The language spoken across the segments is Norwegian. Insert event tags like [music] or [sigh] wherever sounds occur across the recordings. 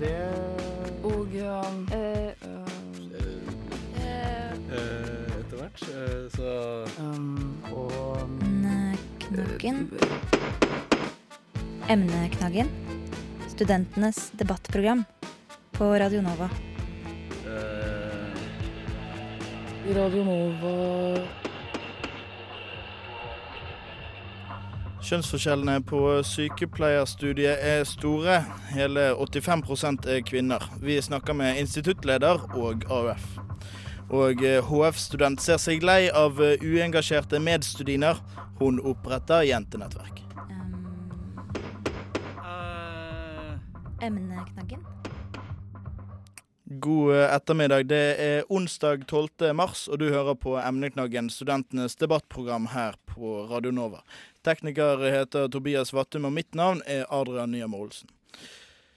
Det Og um, Eh, eh, eh, Etter hvert, så um, Og Knaggen. Emneknaggen. Studentenes debattprogram på Radio Nova. eh, Radio Nova Kjønnsforskjellene på sykepleierstudiet er store. Hele 85% er kvinner. Vi snakker med instituttleder og AUF. Og eh, HF-student ser seg lei av eh, uengasjerte medstudiner. Hun oppretter jentenettverk. Um, eh, emneknaggen. God eh, ettermiddag. Det er onsdag 12. mars, og du hører på Emneknaggen, studentenes debattprogram her på Radio Nova. Tekniker heter Tobias Vattum, og mitt navn er Adrian Nyhammer Olsen.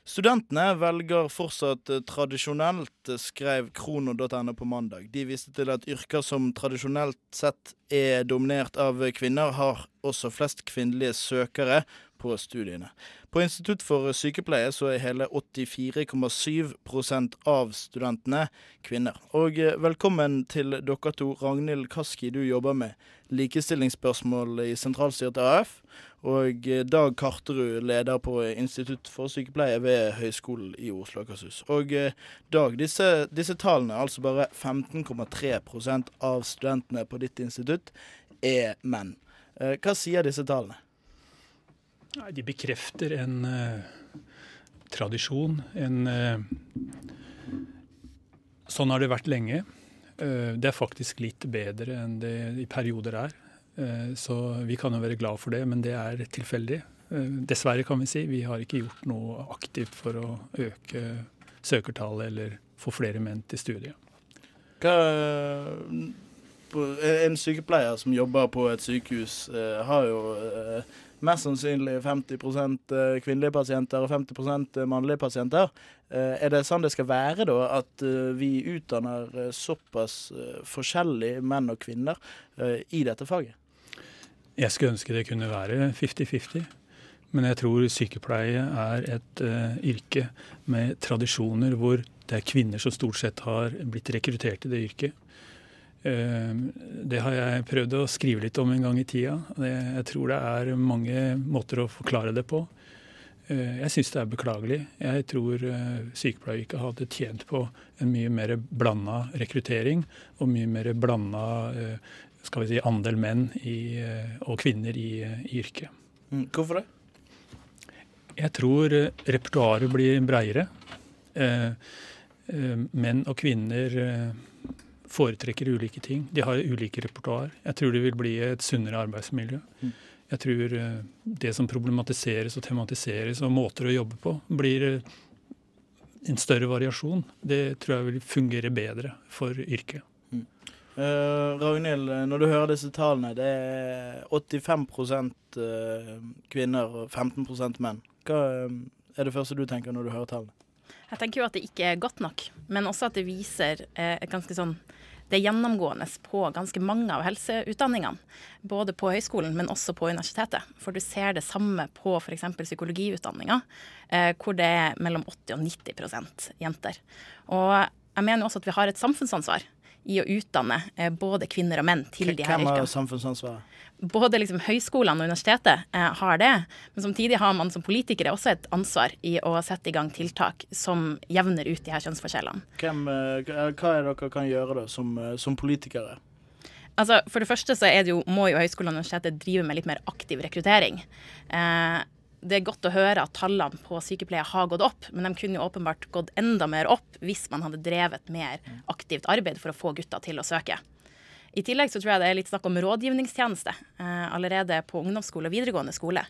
Studentene velger fortsatt eh, tradisjonelt, eh, skrev krono.no på mandag. De viste til at yrker som tradisjonelt sett er dominert av kvinner, har også flest kvinnelige søkere på studiene. På Institutt for sykepleie så er hele 84,7% av studentene kvinner. Og eh, velkommen til dere to. Ragnhild Kaski, du jobber med likestillingsspørsmål i sentralstyret AF. Og eh, Dag Karterud, leder på Institutt for sykepleie ved Høgskolen i Oslo og Akershus. Og eh, Dag, disse, disse tallene, altså bare 15,3% av studentene på ditt institutt, er menn. Hva sier disse tallene? Nei, De bekrefter en uh, tradisjon. En uh, Sånn har det vært lenge. Uh, det er faktisk litt bedre enn det i perioder er. Så vi kan jo være glad for det, men det er tilfeldig. Dessverre, kan vi si. Vi har ikke gjort noe aktivt for å øke søkertallet eller få flere menn til studiet. Hva, en sykepleier som jobber på et sykehus, eh, har jo mest sannsynlig 50 eh, kvinnelige pasienter og 50 mannlige pasienter. Eh, er det sånn det skal være, da? At eh, vi utdanner eh, såpass forskjellige forskjellig menn og kvinner eh, i dette faget? Jeg skulle ønske det kunne være 50-50. Men jeg tror sykepleie er et uh, yrke med tradisjoner hvor det er kvinner som stort sett har blitt rekruttert til det yrket. Eh, det har jeg prøvd å skrive litt om en gang i tida. Jeg tror det er mange måter å forklare det på. Eh, jeg syns det er beklagelig. Jeg tror eh, sykepleieryrket hadde tjent på en mye mer blanda rekruttering og mye mer blanda eh, skal vi si, andel menn i, og kvinner i, i yrket. Mm, hvorfor det? Jeg tror repertoaret blir breiere. Menn og kvinner foretrekker ulike ting. De har ulike repertoar. Jeg tror det vil bli et sunnere arbeidsmiljø. Mm. Jeg tror eh, det som problematiseres og tematiseres og måter å jobbe på, blir eh, en større variasjon. Det tror jeg vil fungere bedre for yrket. Uh, Ragnhild, når du hører disse tallene, det er 85 eh, kvinner og 15 menn. Hva er det første du tenker når du hører tallene? Jeg tenker jo at det ikke er godt nok, men også at det viser et ganske sånn det er gjennomgående på ganske mange av helseutdanningene. Både på høyskolen, men også på universitetet. For du ser det samme på f.eks. psykologiutdanninga, eh, hvor det er mellom 80 og 90% jenter. Og jeg mener også at vi har et samfunnsansvar i å utdanne eh, både kvinner og menn til de her Hvem har yrkene. samfunnsansvaret? Både liksom høyskolene og universitetet eh, har det, men samtidig har man som politikere også et ansvar i å sette i gang tiltak som jevner ut de her kjønnsforskjellene. Hvem, eh, hva er det dere kan gjøre da, som, eh, som politikere? Altså, For det første så det jo, må jo høyskolene og universitetet drive med litt mer aktiv rekruttering. Eh, det er godt å høre at tallene på sykepleie har gått opp, men de kunne jo åpenbart gått enda mer opp hvis man hadde drevet mer aktivt arbeid for å få gutta til å søke. I tillegg så tror jeg det er litt snakk om rådgivningstjeneste eh, allerede på ungdomsskole og videregående skole.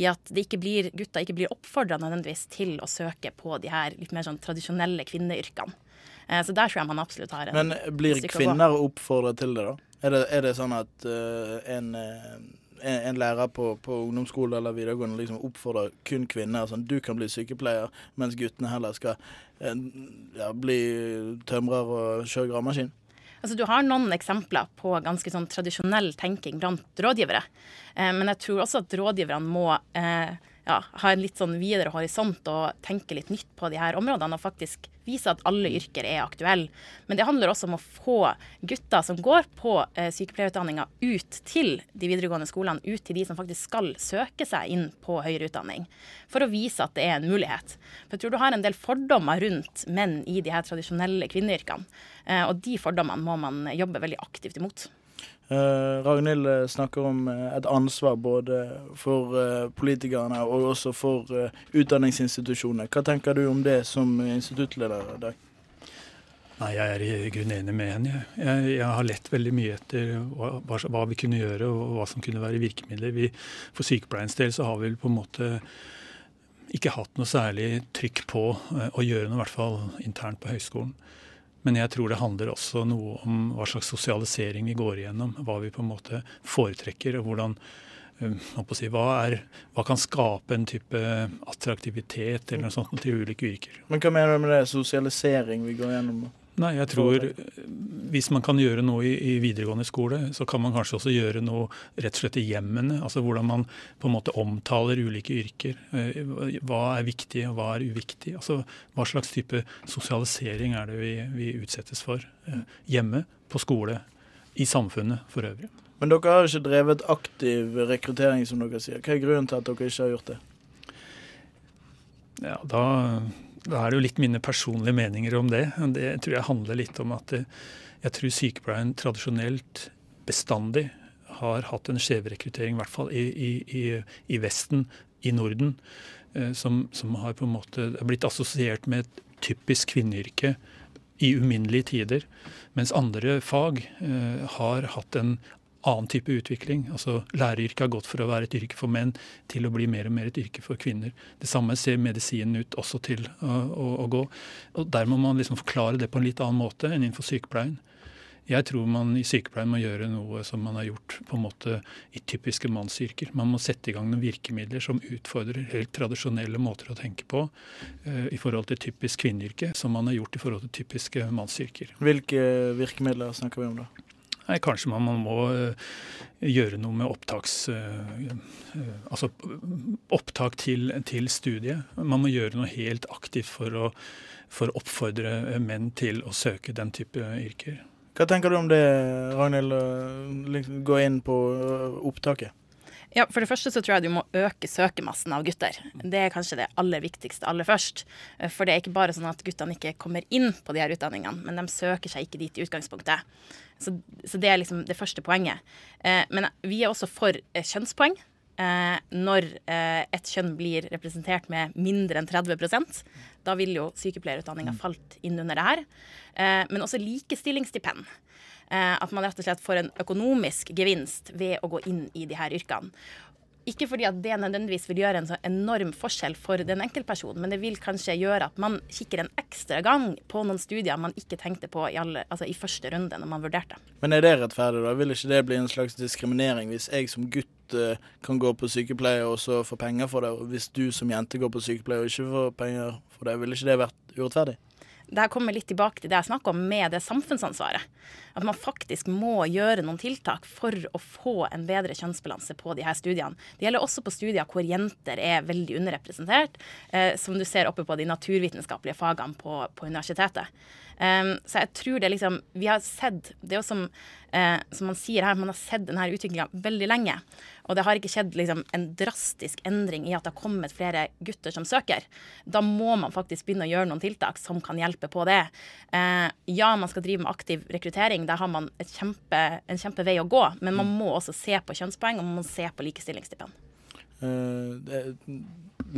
I at det ikke blir, gutta ikke blir oppfordra nødvendigvis til å søke på de her litt mer sånn tradisjonelle kvinneyrkene. Eh, så der tror jeg man absolutt har en Men blir kvinner oppfordret til det, da? Er det, er det sånn at uh, en, uh en, en lærer på, på ungdomsskole eller videregående liksom oppfordrer kun kvinner? Sånn du kan bli sykepleier, mens guttene heller skal eh, ja, bli tømrer og kjøre gravemaskin? Altså, du har noen eksempler på ganske sånn tradisjonell tenking blant rådgivere. Eh, men jeg tror også at rådgiverne må eh, ja, ha en litt sånn videre horisont og tenke litt nytt på de her områdene. Og faktisk vise at alle yrker er aktuelle. Men det handler også om å få gutter som går på eh, sykepleierutdanninga ut til de videregående skolene, ut til de som faktisk skal søke seg inn på høyere utdanning. For å vise at det er en mulighet. For jeg tror du har en del fordommer rundt menn i de her tradisjonelle kvinneyrkene. Eh, og de fordommene må man jobbe veldig aktivt imot. Uh, Ragnhild eh, snakker om uh, et ansvar både for politikerne og også for utdanningsinstitusjonene. Hva tenker du om det som instituttleder dag? Nei, Jeg er i grunnen enig med henne. Jeg, jeg, har lett veldig mye etter hva, hva, vi kunne gjøre og hva som kunne være virkemidler. Vi, for sykepleiens del så har vi på en måte ikke hatt noe særlig trykk på å gjøre noe, i hvert fall internt på høyskolen. Men jeg tror det handler også noe om hva slags sosialisering vi går igjennom. Hva vi på en måte foretrekker, og hvordan um, si, hva, er, hva, kan skape en type attraktivitet eller noe sånt til ulike yrker. Men hva mener du med det? Sosialisering vi går gjennom? Nei, jeg tror hvis man kan gjøre noe i, i, videregående skole, så kan man kanskje også gjøre noe rett og slett i hjemmene. Altså hvordan man på en måte omtaler ulike yrker. Eh, hva er viktig og hva er uviktig. Altså hva slags type sosialisering er det vi, vi utsettes for eh, hjemme, på skole, i samfunnet for øvrig. Men dere har ikke drevet aktiv rekruttering, som dere sier. Hva er grunnen til at dere ikke har gjort det? Ja, da da er det jo litt mine personlige meninger om det. Det tror jeg handler litt om at jeg tror sykepleien tradisjonelt bestandig har hatt en skjevrekruttering, i hvert fall i, i, i, Vesten, i Norden, eh, som, som, har på en måte blitt assosiert med et typisk kvinneyrke i uminnelige tider. Mens andre fag eh, har hatt en annen type utvikling. Altså Læreryrket har gått fra å være et yrke for menn til å bli mer og mer et yrke for kvinner. Det samme ser medisinen ut også til å, å, å gå. Og Der må man liksom forklare det på en litt annen måte enn innenfor sykepleien. Jeg tror man i sykepleien må gjøre noe som man har gjort på en måte i typiske mannsyrker. Man må sette i gang noen virkemidler som utfordrer helt tradisjonelle måter å tenke på uh, i forhold til typisk kvinneyrke, som man har gjort i forhold til typiske mannsyrker. Hvilke virkemidler snakker vi om da? Nei, kanskje man, man må uh, gjøre noe med opptaks... Uh, altså opptak til, til, studiet. Man må gjøre noe helt aktivt for å, for å oppfordre menn til å søke den type yrker. Hva tenker du om det, Ragnhild, liksom gå inn på opptaket? Ja, For det første så tror jeg du må øke søkemassen av gutter. Det er kanskje det aller viktigste aller først. For det er ikke bare sånn at guttene ikke kommer inn på de her utdanningene, men de søker seg ikke dit i utgangspunktet. Så, så det er liksom det første poenget. Eh, men vi er også for kjønnspoeng. Eh, når eh, et kjønn blir representert med mindre enn 30 da vil jo sykepleierutdanninga mm. falt inn under det her. Eh, men også likestillingsstipend. Eh, at man rett og slett får en økonomisk gevinst ved å gå inn i de her yrkene. Ikke fordi at det nødvendigvis vil gjøre en så enorm forskjell for den enkeltpersonen, men det vil kanskje gjøre at man kikker en ekstra gang på noen studier man ikke tenkte på i, alle, altså i første runde når man vurderte. Men er det rettferdig, da? Vil ikke det bli en slags diskriminering hvis jeg som gutt uh, kan gå på sykepleie og så få penger for det, og hvis du som jente går på sykepleie og ikke får penger for det, ville ikke det vært urettferdig? det her kommer litt tilbake til det jeg snakka om med det samfunnsansvaret. At man faktisk må gjøre noen tiltak for å få en bedre kjønnsbalanse på de her studiene. Det gjelder også på studier hvor jenter er veldig underrepresentert, eh, som du ser oppe på de naturvitenskapelige fagene på, på universitetet. Um, så jeg tror det liksom Vi har sett Det er jo som, uh, som man sier her, man har sett denne utviklinga veldig lenge. Og det har ikke skjedd liksom, en drastisk endring i at det har kommet flere gutter som søker. Da må man faktisk begynne å gjøre noen tiltak som kan hjelpe på det. Uh, ja, man skal drive med aktiv rekruttering. Der har man kjempe, en kjempevei å gå. Men man må også se på kjønnspoeng, og man må se på likestillingsstipend. Uh,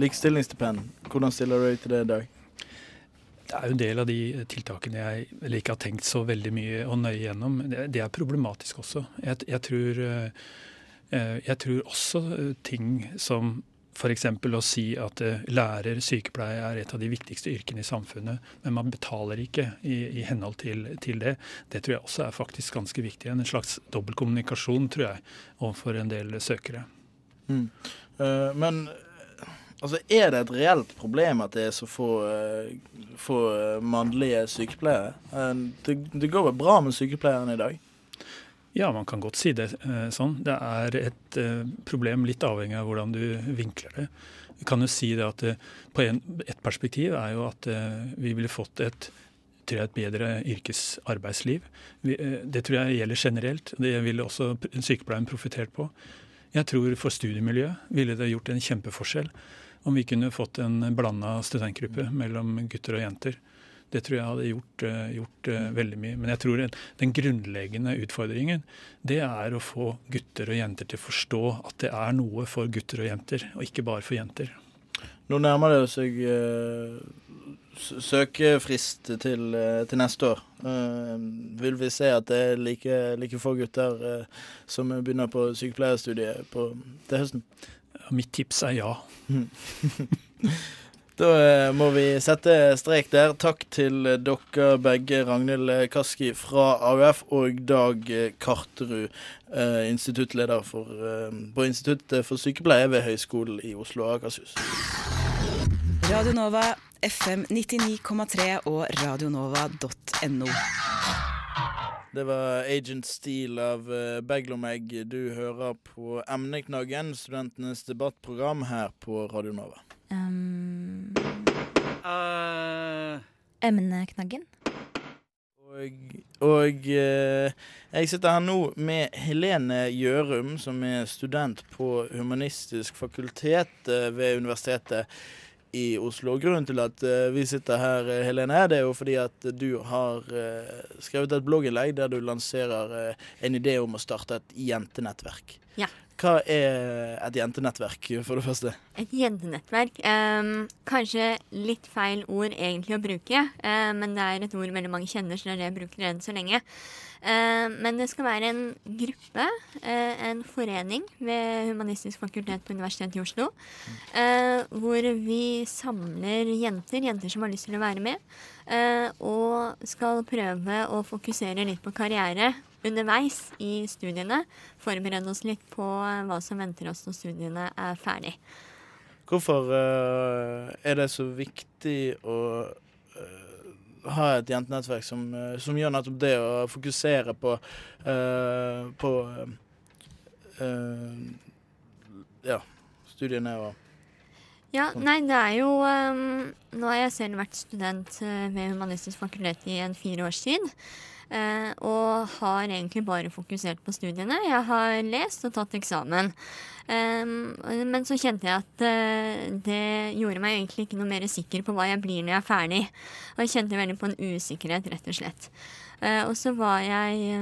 likestillingsstipend, hvordan stiller du deg til det i dag? Det er jo en del av de tiltakene jeg ikke har tenkt så veldig mye og nøye gjennom. Det, er problematisk også. Jeg, jeg, tror, eh, jeg tror, også eh, ting som f.eks. å si at eh, lærer, sykepleier er et av de viktigste yrkene i samfunnet, men man betaler ikke i, i henhold til, til, det. Det tror jeg også er faktisk ganske viktig. En slags dobbeltkommunikasjon, tror jeg, overfor en del søkere. Mm. Men Altså, Er det et reelt problem at det er så få, uh, få uh, mannlige sykepleiere? Uh, det, det, går vel bra med sykepleierne i dag? Ja, man kan godt si det eh, sånn. Det er et eh, problem litt avhengig av hvordan du vinkler det. Vi kan jo si det at eh, på en, Et perspektiv er jo at eh, vi ville fått et, tror jeg, et bedre yrkesarbeidsliv. Eh, det tror jeg gjelder generelt. Det ville også sykepleieren profitert på. Jeg tror for studiemiljøet ville det gjort en kjempeforskjell om vi kunne fått en blanda studentgruppe mellom gutter og jenter. Det tror jeg hadde gjort, eh, gjort eh, veldig mye. Men jeg tror den grunnleggende utfordringen det er å få gutter og jenter til å forstå at det er noe for gutter og jenter, og ikke bare for jenter. Nå nærmer det seg s- søkefrist til, til neste år. Vil vi se at det er like, like få gutter som begynner på sykepleierstudiet på, til høsten? Mitt tips er ja. [laughs] Da eh, må vi sette strek der. Takk til dere begge, Ragnhild Kaski fra AUF og Dag Karterud, eh, instituttleder for, eh, på Instituttet for sykepleie ved Høgskolen i Oslo og Akershus. Radio Nova, FM 99,3 og radionova.no. Det var Agent Steel av uh, Beglomegg du hører på Emneknaggen, studentenes debattprogram her på Radio Nova. Um, uh. emneknaggen. Og, og eh, jeg sitter her nå med Helene Gjørum, som er student på Humanistisk fakultet eh, ved Universitetet i Oslo. Grunnen til at eh, vi sitter her, eh, Helene, det er jo fordi at du har eh, skrevet et blogginnlegg der du lanserer en idé om å starte et jentenettverk. Ja. Hva er et jentenettverk, for det første? Et jentenettverk. Um, kanskje litt feil ord egentlig å bruke, uh, men det er et ord veldig mange kjenner, så det er det jeg bruker enn så lenge. Uh, men det skal være en gruppe, uh, en forening ved Humanistisk fakultet på Universitetet i Oslo, eh, hvor vi samler jenter, jenter som har lyst til å være med, og skal prøve å fokusere litt på karriere underveis i studiene. Forberede oss litt på eh, hva som venter oss når studiene er ferdig. Hvorfor uh, er det så viktig å uh, ha et jentenettverk som, uh, som gjør nettopp det å fokusere på på ja, studiene og Ja, nei, det er jo um, Nå har jeg selv vært student ved Humanistisk fakultet i en fire års tid. Eh, og har egentlig bare fokusert på studiene. Jeg har lest og tatt eksamen. Men så kjente jeg at eh, det gjorde meg egentlig ikke noe mer sikker på hva jeg blir når jeg er ferdig. Og jeg kjente veldig på en usikkerhet, rett og slett. Eh, og så jeg,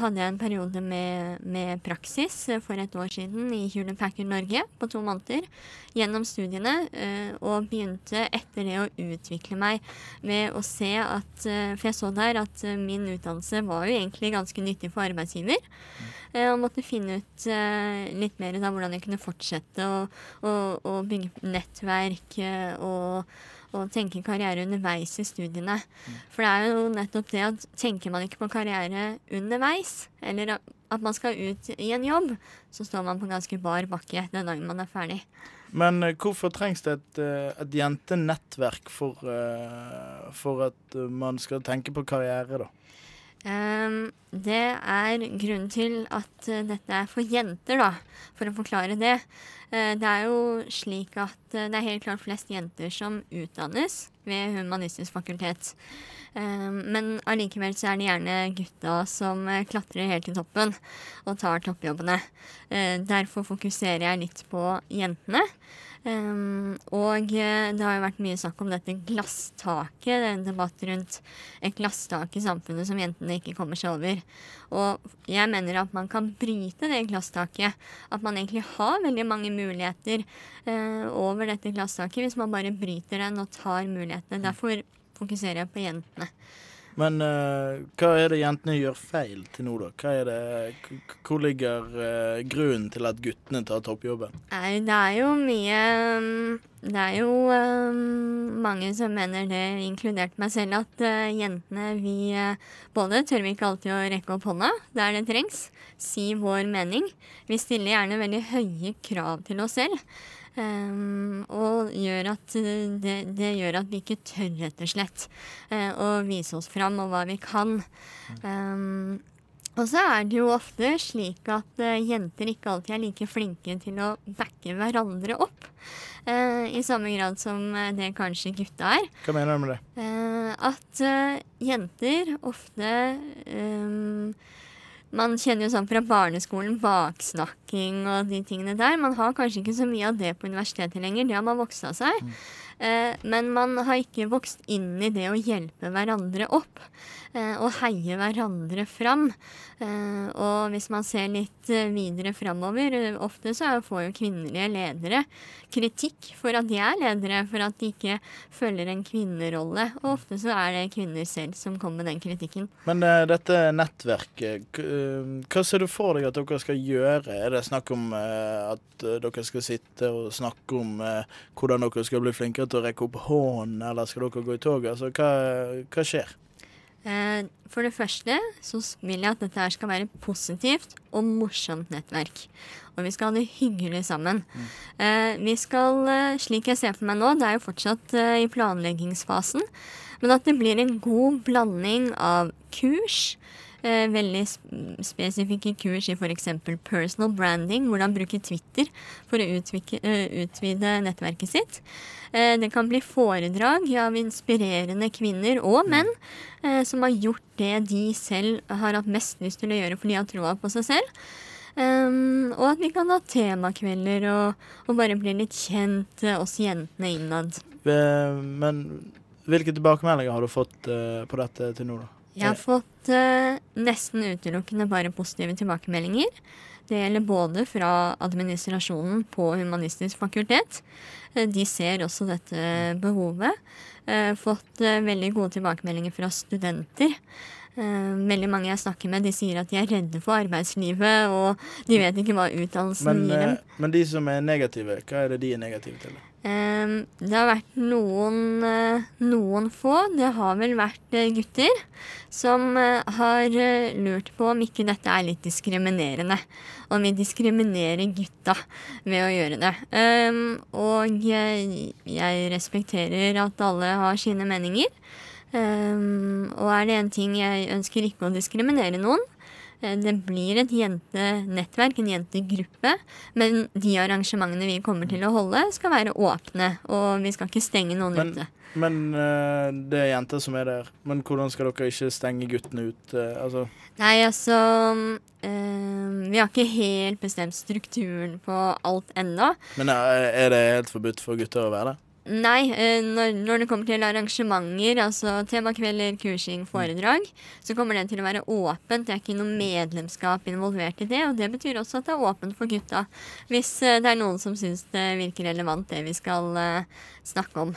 hadde jeg en periode med, med praksis eh, for et år siden i Hewlett Packard Norge på to måneder gjennom studiene, eh, og begynte etter det å utvikle meg med å se at For jeg så der at min utdannelse var jo egentlig ganske nyttig for arbeidsgiver. Og måtte finne ut litt mer av hvordan jeg kunne fortsette å, å, å bygge nettverk og, og tenke karriere underveis i studiene. For det er jo nettopp det at tenker man ikke på karriere underveis, eller at- man skal ut i en jobb, så står man på ganske bar bakke den dagen man er ferdig. Men eh, hvorfor trengs det et, eh, et jentenettverk for, eh, for at man skal tenke på karriere, da? Ehm, det er grunnen til at eh, dette er for jenter, da, for å forklare det. Eh, det er jo slik at eh, det er helt klart flest jenter som utdannes ved Humanistisk fakultet. Ehm, men allikevel så er det gjerne gutta som klatrer helt til toppen og tar toppjobbene. Derfor fokuserer jeg litt på jentene. Ehm, og eh, det har jo vært mye snakk om dette glasstaket, det er en debatt rundt et glasstak i samfunnet som jentene ikke kommer seg over. Og jeg mener at man kan bryte det glasstaket. At man egentlig har veldig mange muligheter uh, over dette glasstaket hvis man bare bryter den og tar mulighetene. Derfor fokuserer jeg på jentene. Men uh, hva er det jentene gjør feil til nå, da? Hva er det, hvor ligger uh, grunnen til at guttene tar toppjobben? Nei, det er jo mye mm, Det er jo um, mange som mener det, inkludert meg selv, at uh, jentene vi både tør vi ikke alltid å rekke opp hånda der det trengs, si vår mening. Vi stiller gjerne veldig høye krav til oss selv. Um, og gjør at eh, det, det gjør at vi ikke tør, rett og slett, uh, å vise oss fram og hva vi kan. Um, Og så er det jo ofte slik at uh, jenter ikke alltid er like flinke til å backe hverandre opp. Uh, I samme grad som det kanskje gutta er. Hva mener du med det? At jenter ofte ehm, Man kjenner jo sånn fra barneskolen baksnakking og de tingene der. Man har kanskje ikke så mye av det på universitetet lenger. Det har man vokst av seg. Eh, men man har ikke vokst inn i det å hjelpe hverandre opp. Eh, og heie hverandre fram. Eh, og hvis man ser litt eh, videre framover, eh, ofte så får jo kvinnelige ledere kritikk for at de er ledere, for at de ikke følger en kvinnerolle. Og ofte så er det kvinner selv som kommer med den kritikken. Men uh, dette nettverket, eh, hva ser du for deg at dere skal gjøre? Er det snakk om uh, at eh, dere skal sitte og snakke om uh, hvordan dere skal bli flinkere til å rekke opp hånden, eller skal dere gå i tog? Altså, hva, hva skjer? Eh, For det første så vil jeg at dette her skal være positivt og morsomt nettverk. Og vi skal ha det hyggelig sammen. Eh, Vi skal, eh, slik jeg ser for meg nå, det er jo fortsatt i planleggingsfasen, men at det blir en god blanding av kurs, veldig spesifikke kurs i f.eks. personal branding, hvordan bruke Twitter for å utvike, eh, utvide nettverket sitt. Eh, Det kan bli foredrag av inspirerende kvinner og menn eh, som har gjort det de selv har hatt mest lyst til å gjøre fordi de har troa på seg selv. Um, og at vi kan ha temakvelder og, og bare bli litt kjent, eh, oss jentene innad. Eh, Men hvilke tilbakemeldinger har du fått eh, på dette til nå, da? Jeg har fått eh, nesten utelukkende bare positive tilbakemeldinger. Det gjelder både fra administrasjonen på Humanistisk fakultet. Eh, De ser også dette behovet. Eh, Fått eh, veldig gode tilbakemeldinger fra studenter. Eh, Veldig mange jeg snakker med, de sier at de er redde for arbeidslivet, og de vet ikke hva utdannelsen gir dem. eh, men de som er negative, hva er det de er negative til? Ehm, det har vært noen, eh, noen få, det har vel vært eh, gutter, som eh, har eh, lurt på om ikke dette er litt diskriminerende. Om vi diskriminerer gutta ved å gjøre det. Og jeg respekterer at alle har sine meninger. Ehm, og er det en ting jeg ønsker ikke å diskriminere noen, Eh, Det blir et jentenettverk, en jentegruppe. Men de arrangementene vi kommer til å holde, skal være åpne. Og vi skal ikke stenge noen Men- ute. Men eh, det er jenter som er der. Men hvordan skal dere ikke stenge guttene ut? eh, altså, Nei, altså eh, Vi har ikke helt bestemt strukturen på alt ennå. men er det helt forbudt for gutter å være der? Nei, eh, når, når det kommer til arrangementer, altså temakvelder, kursing, foredrag, så kommer det til å være åpent. Det er ikke noe medlemskap involvert i det. Og det betyr også at det er åpent for gutta. Hvis eh, det er noen som syns det virker relevant, det vi skal eh, snakke om.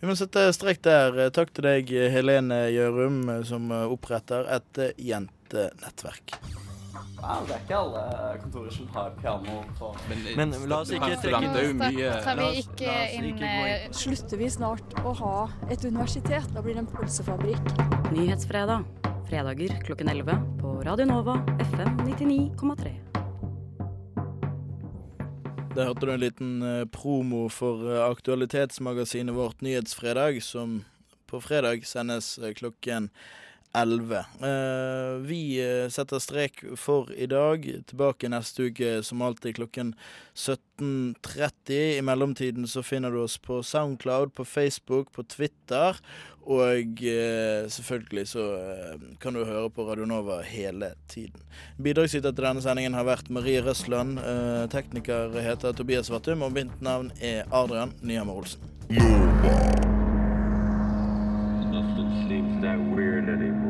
Vi må sette strek der. Takk til deg, Helene Gjørum, som oppretter et jentenettverk. Ja, det er ikke alle kontorer som har piano på Men la oss ikke trekke inn Det jo mye Tar vi ikke inn gå inn. Slutter vi snart å ha et universitet? Da blir det en pølsefabrikk. Nyhetsfredag. Fredager klokken 11 på Radio Nova FM 99,3. Der hørte du en liten eh, promo for eh, aktualitetsmagasinet vårt Nyhetsfredag, som på fredag sendes eh, klokken 11. Eh, vi eh, setter strek for i dag. Tilbake neste uke som alltid klokken 17.30. I mellomtiden så finner du oss på Soundcloud, på Facebook, på Twitter. Og eh, selvfølgelig så kan du høre på Radio Nova hele tiden. Bidragsyter til denne sendingen har vært Marie Røsland. Tekniker heter Tobias Vattum, og mitt navn er Adrian Nyhammer Olsen. Nova. sleeps that weird anymore.